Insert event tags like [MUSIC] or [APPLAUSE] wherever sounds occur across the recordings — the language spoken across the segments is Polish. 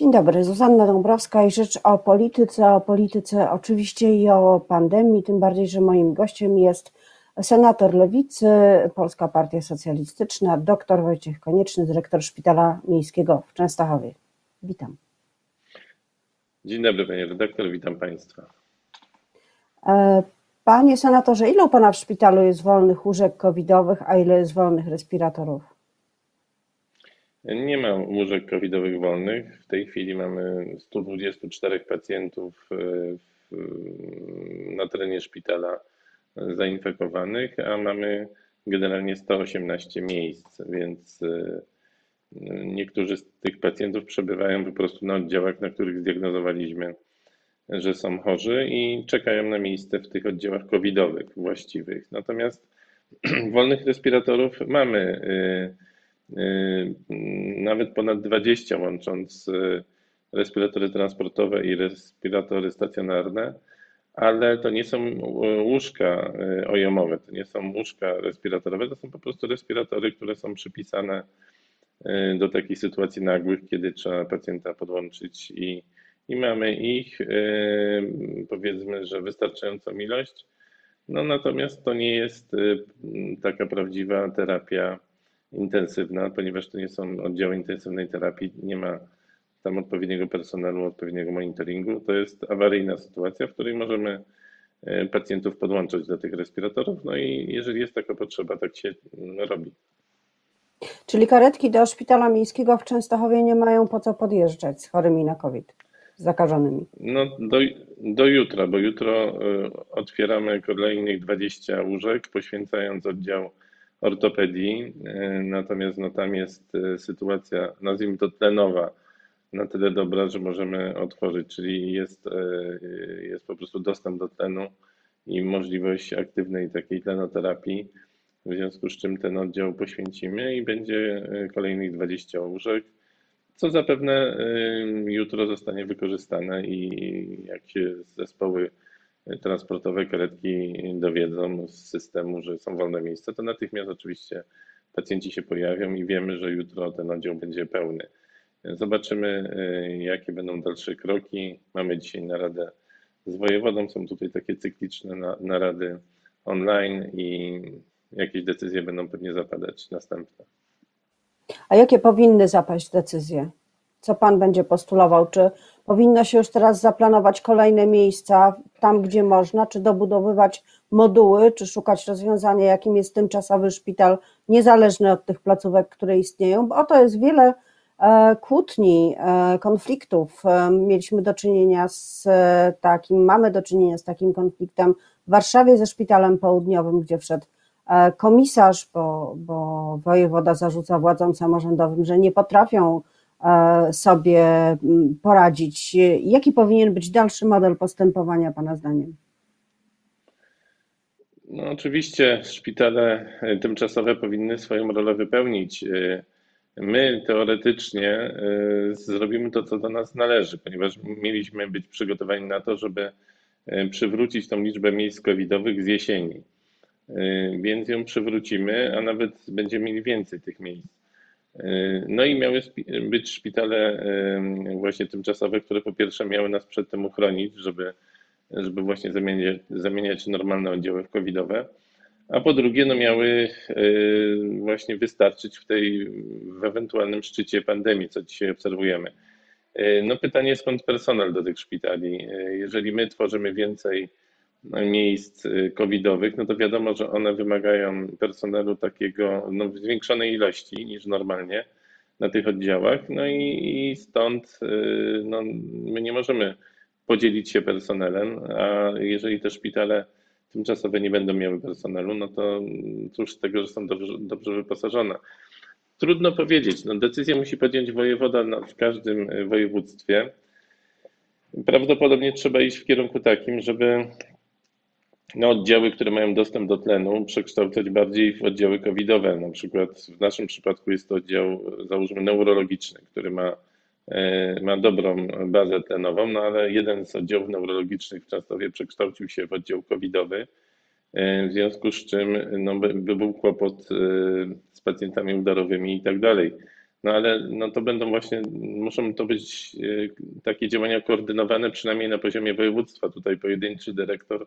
Dzień dobry, Zuzanna Dąbrowska i rzecz o polityce, o polityce oczywiście i o pandemii, tym bardziej, że moim gościem jest senator Lewicy, Polska Partia Socjalistyczna, dr Wojciech Konieczny, dyrektor Szpitala Miejskiego w Częstochowie. Witam. Dzień dobry panie redaktor, witam państwa. E, panie senatorze, ile u pana w szpitalu jest wolnych łóżek covidowych, a ile jest wolnych respiratorów? Nie ma łóżek covidowych wolnych. W tej chwili mamy 124 pacjentów e, na terenie szpitala zainfekowanych, a mamy generalnie 118 miejsc, więc e, niektórzy z tych pacjentów przebywają po prostu na oddziałach, na których zdiagnozowaliśmy, że są chorzy i czekają na miejsce w tych oddziałach covidowych właściwych. Natomiast [CLEARS THROAT] wolnych respiratorów mamy e, nawet ponad 20, łącząc y, respiratory transportowe i respiratory stacjonarne, ale to nie są łóżka y, ojomowe, to nie są łóżka respiratorowe, to są po prostu respiratory, które są przypisane do takich sytuacji nagłych, kiedy trzeba pacjenta podłączyć i, i mamy ich, powiedzmy, że wystarczającą ilość. No natomiast to nie jest taka prawdziwa terapia intensywna, ponieważ to nie są oddziały intensywnej terapii, nie ma tam odpowiedniego personelu, odpowiedniego monitoringu. To jest awaryjna sytuacja, w której możemy e, pacjentów podłączać do tych respiratorów, no i jeżeli jest taka potrzeba, tak się robi. Czyli karetki do szpitala miejskiego w Częstochowie nie mają po co podjeżdżać z chorymi na COVID, z zakażonymi? No do, do jutra, bo jutro e, otwieramy kolejnych 20 łóżek, poświęcając oddział ortopedii, e, natomiast no, tam jest e, sytuacja, nazwijmy to tlenowa, na tyle dobra, że możemy otworzyć, czyli jest, e, jest po prostu dostęp do tlenu i możliwość aktywnej takiej tlenoterapii, w związku z czym ten oddział poświęcimy i będzie kolejnych 20 łóżek, co zapewne jutro zostanie wykorzystane i jak się zespoły transportowe karetki dowiedzą z systemu, że są wolne miejsca, to natychmiast oczywiście pacjenci się pojawią i wiemy, że jutro ten oddział będzie pełny. Zobaczymy, y, jakie będą dalsze kroki. Mamy dzisiaj naradę z wojewodą, są tutaj takie cykliczne narady online i jakieś decyzje będą pewnie zapadać następne. A jakie powinny zapaść decyzje? Co Pan będzie postulował? Czy powinno się już teraz zaplanować kolejne miejsca tam, gdzie można, czy dobudowywać moduły, czy szukać rozwiązania, jakim jest tymczasowy szpital, niezależny od tych placówek, które istnieją? Bo oto jest wiele e, kłótni, e, konfliktów. E, mieliśmy do czynienia z takim, mamy do czynienia z takim konfliktem w Warszawie ze szpitalem południowym, gdzie wszedł komisarz, bo, bo wojewoda zarzuca władzom samorządowym, że nie potrafią sobie mm, poradzić. Jaki powinien być dalszy model postępowania Pana zdaniem? No, oczywiście szpitale tymczasowe powinny swoją rolę wypełnić. E, my teoretycznie e, zrobimy to, co do nas należy, ponieważ mieliśmy być przygotowani na to, żeby przywrócić tą liczbę miejsc covidowych z jesieni. Więc ją przywrócimy, a nawet będziemy mieli więcej tych miejsc. E, no i miały być szpitale właśnie tymczasowe, które po pierwsze miały nas przed tym uchronić, żeby, żeby właśnie zamieniać, zamieniać normalne oddziały w covidowe, a po drugie no miały e, właśnie wystarczyć w tej w ewentualnym szczycie pandemii, co dzisiaj obserwujemy. E, no pytanie skąd personel do tych szpitali? Jeżeli my tworzymy więcej miejsc y, covidowych, no to wiadomo, że one wymagają personelu takiego no, w zwiększonej ilości niż normalnie na tych oddziałach. No i, stąd y, no, my nie możemy podzielić się personelem, a jeżeli te szpitale tymczasowe nie będą miały personelu, no to cóż z tego, że są dobrze, dobrze wyposażone. Trudno powiedzieć. No, decyzję musi podjąć wojewoda w każdym y, województwie. Prawdopodobnie trzeba iść w kierunku takim, żeby no, oddziały, które mają dostęp do tlenu, przekształcać bardziej w oddziały covidowe. Na przykład w naszym przypadku jest to oddział, załóżmy, neurologiczny, który ma, e, ma dobrą bazę tlenową, no ale jeden z oddziałów neurologicznych w Częstowie przekształcił się w oddział covidowy, e, w związku z czym no, by był kłopot e, z pacjentami udarowymi i tak dalej. No ale no to będą właśnie, muszą to być takie działania koordynowane przynajmniej na poziomie województwa. Tutaj pojedynczy dyrektor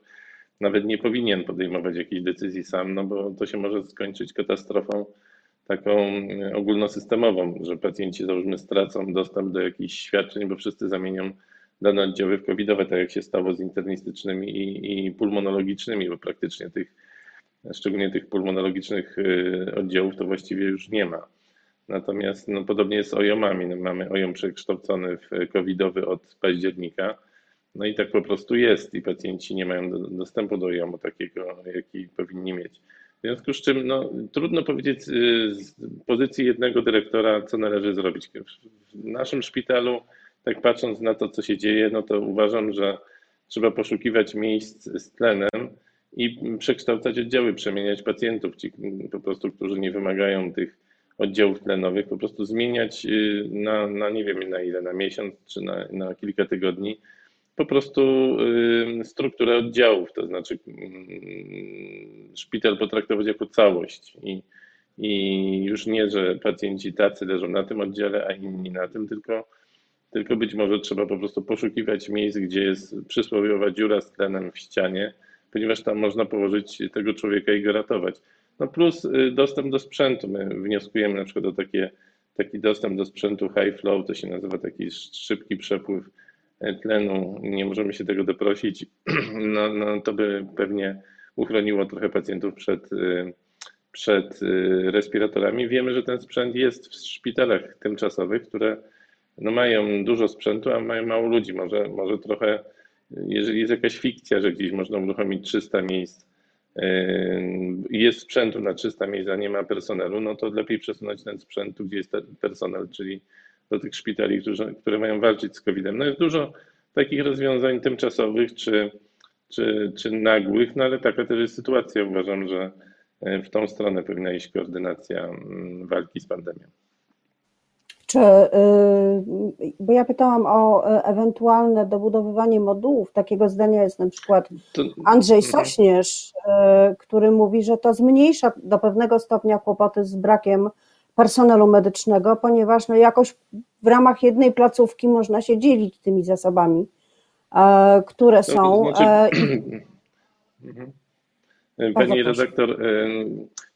nawet nie powinien podejmować jakichś decyzji sam, no bo to się może skończyć katastrofą taką e, ogólnosystemową, że pacjenci załóżmy stracą dostęp do jakichś świadczeń, bo wszyscy zamienią dane oddziały w covidowe, tak jak się stało z internistycznymi i, i pulmonologicznymi, bo praktycznie tych, szczególnie tych pulmonologicznych e, oddziałów to właściwie już nie ma. Natomiast no, podobnie jest z OJOMami. No, mamy OJOM przekształcony w covidowy od października. No i tak po prostu jest i pacjenci nie mają do, dostępu do OJOMu takiego, jaki powinni mieć. W związku z czym no, trudno powiedzieć y, z pozycji jednego dyrektora, co należy zrobić. W naszym szpitalu, tak patrząc na to, co się dzieje, no to uważam, że trzeba poszukiwać miejsc z tlenem i przekształcać oddziały, przemieniać pacjentów, ci po prostu, którzy nie wymagają tych oddziałów tlenowych, po prostu zmieniać y, na, na nie wiem na ile, na miesiąc czy na, na kilka tygodni po prostu strukturę oddziałów, to znaczy szpital potraktować jako całość i, i już nie, że pacjenci tacy leżą na tym oddziale, a inni na tym, tylko, tylko być może trzeba po prostu poszukiwać miejsc, gdzie jest przysłowiowa dziura z tlenem w ścianie, ponieważ tam można położyć tego człowieka i go ratować. No plus y, dostęp do sprzętu. My wnioskujemy na przykład o takie, taki dostęp do sprzętu high flow, to się nazywa taki szybki przepływ tlenu, nie możemy się tego doprosić, [CLEARS THROAT] no, no to by pewnie uchroniło trochę pacjentów przed, y, przed y, respiratorami. Wiemy, że ten sprzęt jest w szpitalach tymczasowych, które no mają dużo sprzętu, a mają mało ludzi. Może, może trochę, jeżeli jest jakaś fikcja, że gdzieś można uruchomić 300 miejsc, jest sprzętu na 300 miejsc, a nie ma personelu, no to lepiej przesunąć ten sprzęt tu, gdzie jest personel, czyli do tych szpitali, które, które mają walczyć z COVID-em. No jest dużo takich rozwiązań tymczasowych czy, czy, czy nagłych, no ale taka też jest sytuacja. Uważam, że e, w tą stronę powinna iść koordynacja mm, walki z pandemią. Czy, y, bo ja pytałam o e, ewentualne dobudowywanie modułów. Takiego zdania jest na przykład Andrzej mhm. Sośnierz, e, który mówi, że to zmniejsza do pewnego stopnia kłopoty z brakiem personelu medycznego, ponieważ no jakoś w ramach jednej placówki można się dzielić tymi zasobami, e, które są. To znaczy... [CLEARS THROAT] Mhm. Pani redaktor, e,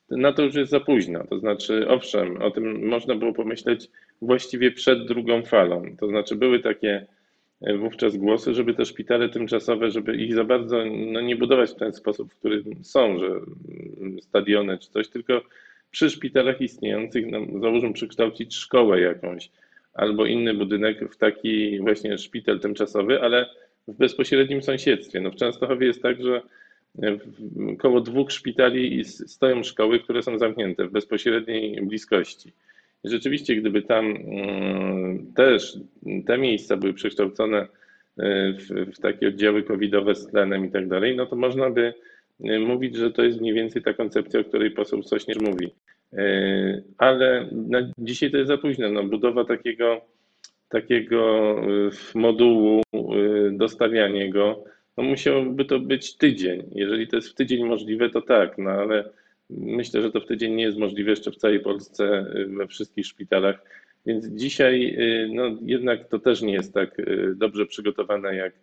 na to już jest za późno. To znaczy, owszem, o tym można było pomyśleć właściwie przed drugą falą. To znaczy, były takie e, wówczas głosy, żeby te szpitale tymczasowe, żeby ich za bardzo no, nie budować w ten sposób, w którym są, że mm, stadiony czy coś, tylko przy szpitalach istniejących, no, załóżmy przekształcić szkołę jakąś albo inny budynek w taki właśnie szpital tymczasowy, ale w bezpośrednim sąsiedztwie. No w Częstochowie jest tak, że około dwóch szpitali stoją szkoły, które są zamknięte w bezpośredniej bliskości. I rzeczywiście, gdyby tam mm, też te miejsca były przekształcone e, w, w takie oddziały covidowe z tlenem i tak dalej, no to można by mówić, że to jest mniej więcej ta koncepcja, o której poseł Sośnierz mówi. E, ale dzisiaj to jest za późno. No, budowa takiego, takiego e, modułu, dostawianie go, no musiałby to być tydzień. Jeżeli to jest w tydzień możliwe, to tak, no ale myślę, że to w tydzień nie jest możliwe jeszcze w całej Polsce, we wszystkich szpitalach. Więc dzisiaj no, jednak to też nie jest tak dobrze przygotowane, jak,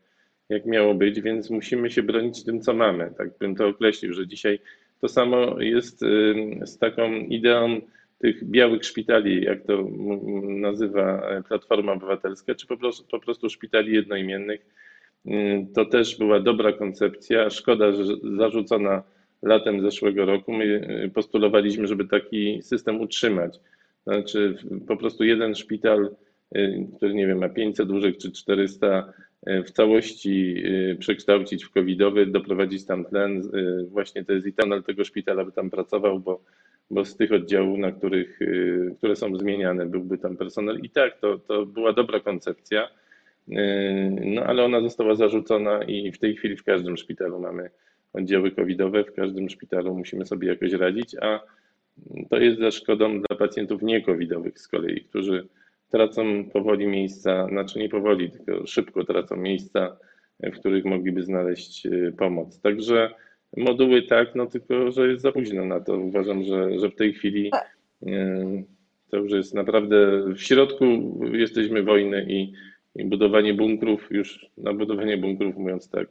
jak miało być, więc musimy się bronić tym, co mamy. Tak bym to określił, że dzisiaj to samo jest y, z taką ideą tych białych szpitali, jak to nazywa Platforma Obywatelska, czy po prostu, po prostu szpitali jednoimiennych. Y, to też była dobra koncepcja. Szkoda, że zarzucona latem zeszłego roku. My y, postulowaliśmy, żeby taki system utrzymać. Znaczy, po prostu jeden szpital, który nie wiem, ma 500 łóżek czy 400 w całości y, przekształcić w covidowy, doprowadzić tam tlen. Y, właśnie to jest etanol tego szpitala by tam pracował, bo, bo z tych oddziałów, na których, które są zmieniane, byłby tam personel. I tak, to, to była dobra koncepcja, no ale ona została zarzucona i w tej chwili w każdym szpitalu mamy oddziały covidowe, w każdym szpitalu musimy sobie jakoś radzić, a to jest za szkodą dla pacjentów niecovidowych z kolei, którzy tracą powoli miejsca, znaczy nie powoli, tylko szybko tracą miejsca, w których mogliby znaleźć e, pomoc. Także moduły tak, no tylko, że jest za późno na to. Uważam, że, że w tej chwili e, To już jest naprawdę w środku jesteśmy wojny i, i budowanie bunkrów, już na budowanie bunkrów, mówiąc tak,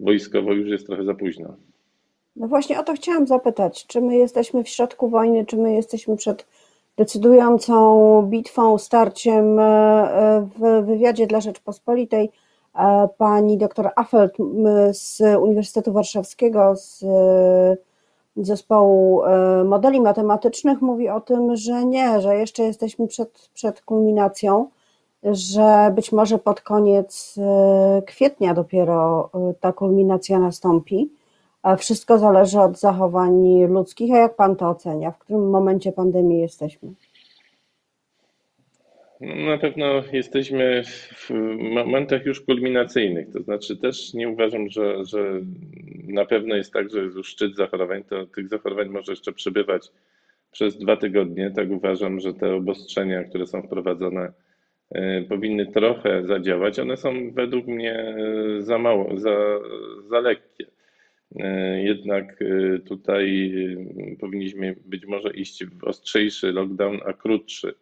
wojskowo już jest trochę za późno. No właśnie o to chciałam zapytać, czy my jesteśmy w środku wojny, czy my jesteśmy przed decydującą bitwą, starciem e, w wywiadzie dla Rzeczpospolitej e, pani doktor Affelt z Uniwersytetu Warszawskiego, z zespołu e, modeli matematycznych mówi o tym, że nie, że jeszcze jesteśmy przed, przed kulminacją, że być może pod koniec kwietnia dopiero ta kulminacja nastąpi. Wszystko zależy od zachowań ludzkich. A jak pan to ocenia? W którym momencie pandemii jesteśmy? No, na pewno jesteśmy w momentach już kulminacyjnych, to znaczy też nie uważam, że, że na pewno jest tak, że jest już szczyt zachorowań, to tych zachorowań może jeszcze przebywać przez dwa tygodnie. Tak uważam, że te obostrzenia, które są wprowadzone, e, powinny trochę zadziałać. One są według mnie e, za mało, za, za lekkie. E, jednak e, tutaj e, powinniśmy być może iść w ostrzejszy lockdown, a krótszy,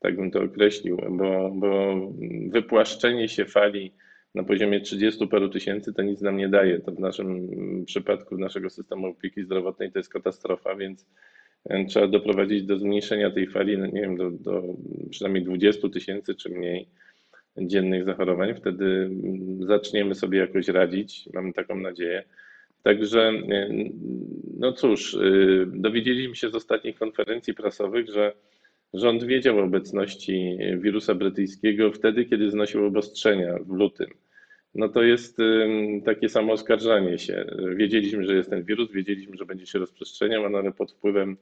tak bym to określił, bo, bo wypłaszczenie się fali na poziomie 30 paru tysięcy to nic nam nie daje. To w naszym przypadku, naszego systemu opieki zdrowotnej to jest katastrofa, więc trzeba doprowadzić do zmniejszenia tej fali, no nie wiem, do, do przynajmniej 20 tysięcy czy mniej dziennych zachorowań. Wtedy zaczniemy sobie jakoś radzić, mamy taką nadzieję. Także, e, no cóż, e, dowiedzieliśmy się z ostatnich konferencji prasowych, że rząd wiedział o obecności wirusa brytyjskiego wtedy, kiedy znosił obostrzenia w lutym. No to jest e, takie samo oskarżanie się. Wiedzieliśmy, że jest ten wirus, wiedzieliśmy, że będzie się rozprzestrzeniał, ale pod wpływem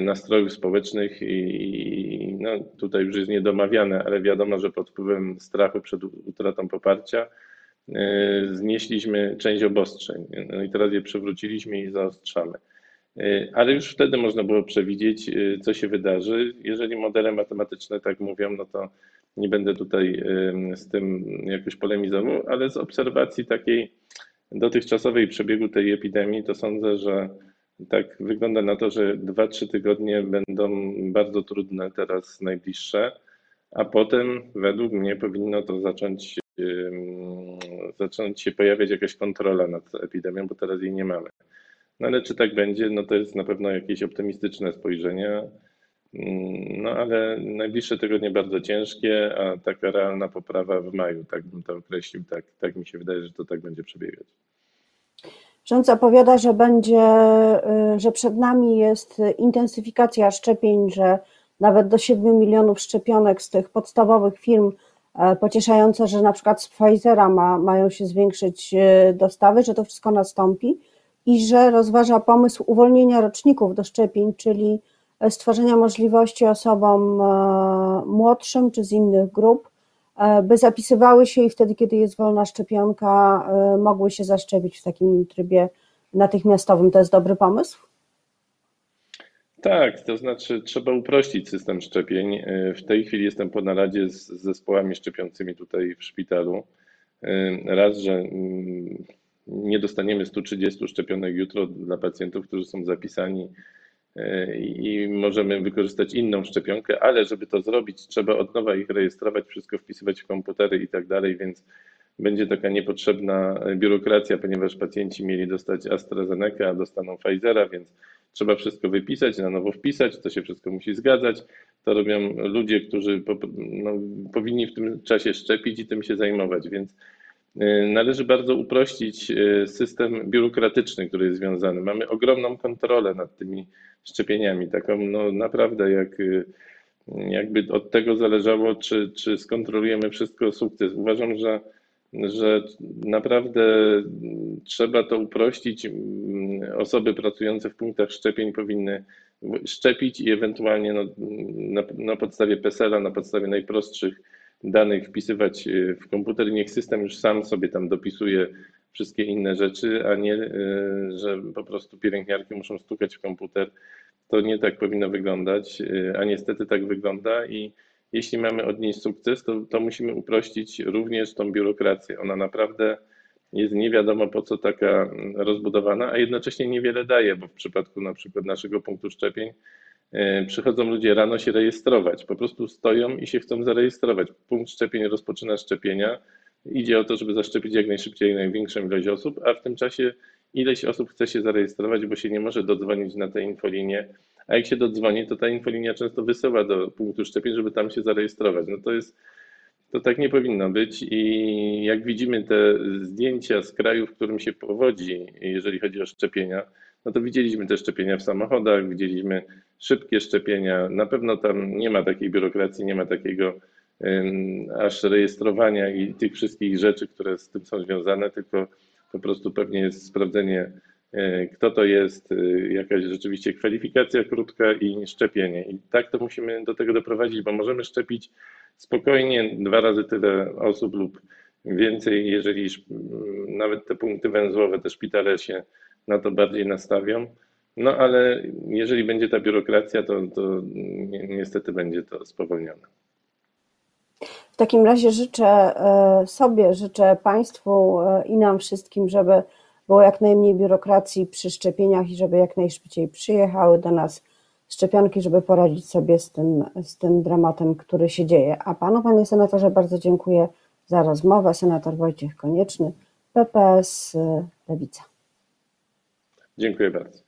nastrojów społecznych i no, tutaj już jest niedomawiane, ale wiadomo, że pod wpływem strachu przed utratą poparcia znieśliśmy część obostrzeń. No i teraz je przywróciliśmy i zaostrzamy. E, ale już wtedy można było przewidzieć, e, co się wydarzy. Jeżeli modele matematyczne tak mówią, no to nie będę tutaj z tym jakoś polemizował, ale z obserwacji takiej dotychczasowej przebiegu tej epidemii, to sądzę, że tak wygląda na to, że 2-3 tygodnie będą bardzo trudne teraz najbliższe, a potem według mnie powinno to zacząć zacząć się pojawiać jakaś kontrola nad epidemią, bo teraz jej nie mamy. No ale czy tak będzie, no to jest na pewno jakieś optymistyczne spojrzenie. No ale najbliższe tygodnie bardzo ciężkie, a taka realna poprawa w maju, tak bym to określił, tak, tak mi się wydaje, że to tak będzie przebiegać. Rząd zapowiada, że będzie, y, że przed nami jest intensyfikacja szczepień, że nawet do 7 milionów szczepionek z tych podstawowych firm pocieszające, że na przykład z Pfizera ma, mają się zwiększyć e, dostawy, że to wszystko nastąpi i że rozważa pomysł uwolnienia roczników do szczepień, czyli stworzenia możliwości osobom e, młodszym czy z innych grup, by zapisywały się i wtedy, kiedy jest wolna szczepionka, mogły się zaszczepić w takim trybie natychmiastowym. To jest dobry pomysł? Tak, to znaczy trzeba uprościć system szczepień. E, w tej chwili jestem po naradzie z zespołami szczepiącymi tutaj w szpitalu. E, raz, że mm, nie dostaniemy 130 szczepionek jutro dla pacjentów, którzy są zapisani e, i możemy wykorzystać inną szczepionkę, ale żeby to zrobić, trzeba od nowa ich rejestrować, wszystko wpisywać w komputery i tak dalej, więc będzie taka niepotrzebna biurokracja, ponieważ pacjenci mieli dostać AstraZeneca, a dostaną Pfizera, więc trzeba wszystko wypisać, na nowo wpisać, to się wszystko musi zgadzać. To robią ludzie, którzy po, no, powinni w tym czasie szczepić i tym się zajmować, więc y, należy bardzo uprościć y, system biurokratyczny, który jest związany. Mamy ogromną kontrolę nad tymi szczepieniami, taką no, naprawdę jak jakby od tego zależało, czy, czy skontrolujemy wszystko sukces. Uważam, że że naprawdę trzeba to uprościć. Osoby pracujące w punktach szczepień powinny szczepić i ewentualnie no, na, na podstawie PESEL-a, na podstawie najprostszych danych wpisywać w komputer. Niech system już sam sobie tam dopisuje wszystkie inne rzeczy, a nie, e, że po prostu pielęgniarki muszą stukać w komputer. To nie tak powinno wyglądać, e, a niestety tak wygląda i jeśli mamy odnieść sukces, to, to musimy uprościć również tą biurokrację. Ona naprawdę jest nie wiadomo po co taka rozbudowana, a jednocześnie niewiele daje, bo w przypadku na przykład naszego punktu szczepień e, przychodzą ludzie rano się rejestrować. Po prostu stoją i się chcą zarejestrować. Punkt szczepień rozpoczyna szczepienia. Idzie o to, żeby zaszczepić jak najszybciej największą ilość osób, a w tym czasie ileś osób chce się zarejestrować, bo się nie może dodzwonić na tę infolinię. A jak się dodzwoni, to ta infolinia często wysyła do punktu szczepień, żeby tam się zarejestrować. No to jest to tak nie powinno być i jak widzimy te zdjęcia z kraju, w którym się powodzi, jeżeli chodzi o szczepienia, no to widzieliśmy te szczepienia w samochodach, widzieliśmy szybkie szczepienia. Na pewno tam nie ma takiej biurokracji, nie ma takiego aż rejestrowania i tych wszystkich rzeczy, które z tym są związane, tylko po prostu pewnie jest sprawdzenie, kto to jest, e, jakaś rzeczywiście kwalifikacja krótka i szczepienie. I tak to musimy do tego doprowadzić, bo możemy szczepić spokojnie dwa razy tyle osób lub więcej, jeżeli nawet te punkty węzłowe, te szpitale się na to bardziej nastawią. No ale jeżeli będzie ta biurokracja, to, to niestety będzie to spowolnione. W takim razie życzę e, sobie, życzę Państwu e, i nam wszystkim, żeby było jak najmniej biurokracji przy szczepieniach i żeby jak najszybciej przyjechały do nas szczepionki, żeby poradzić sobie z tym, z tym dramatem, który się dzieje. A panu, panie senatorze, bardzo dziękuję za rozmowę. Senator Wojciech Konieczny, PPS Lewica. Dziękuję bardzo.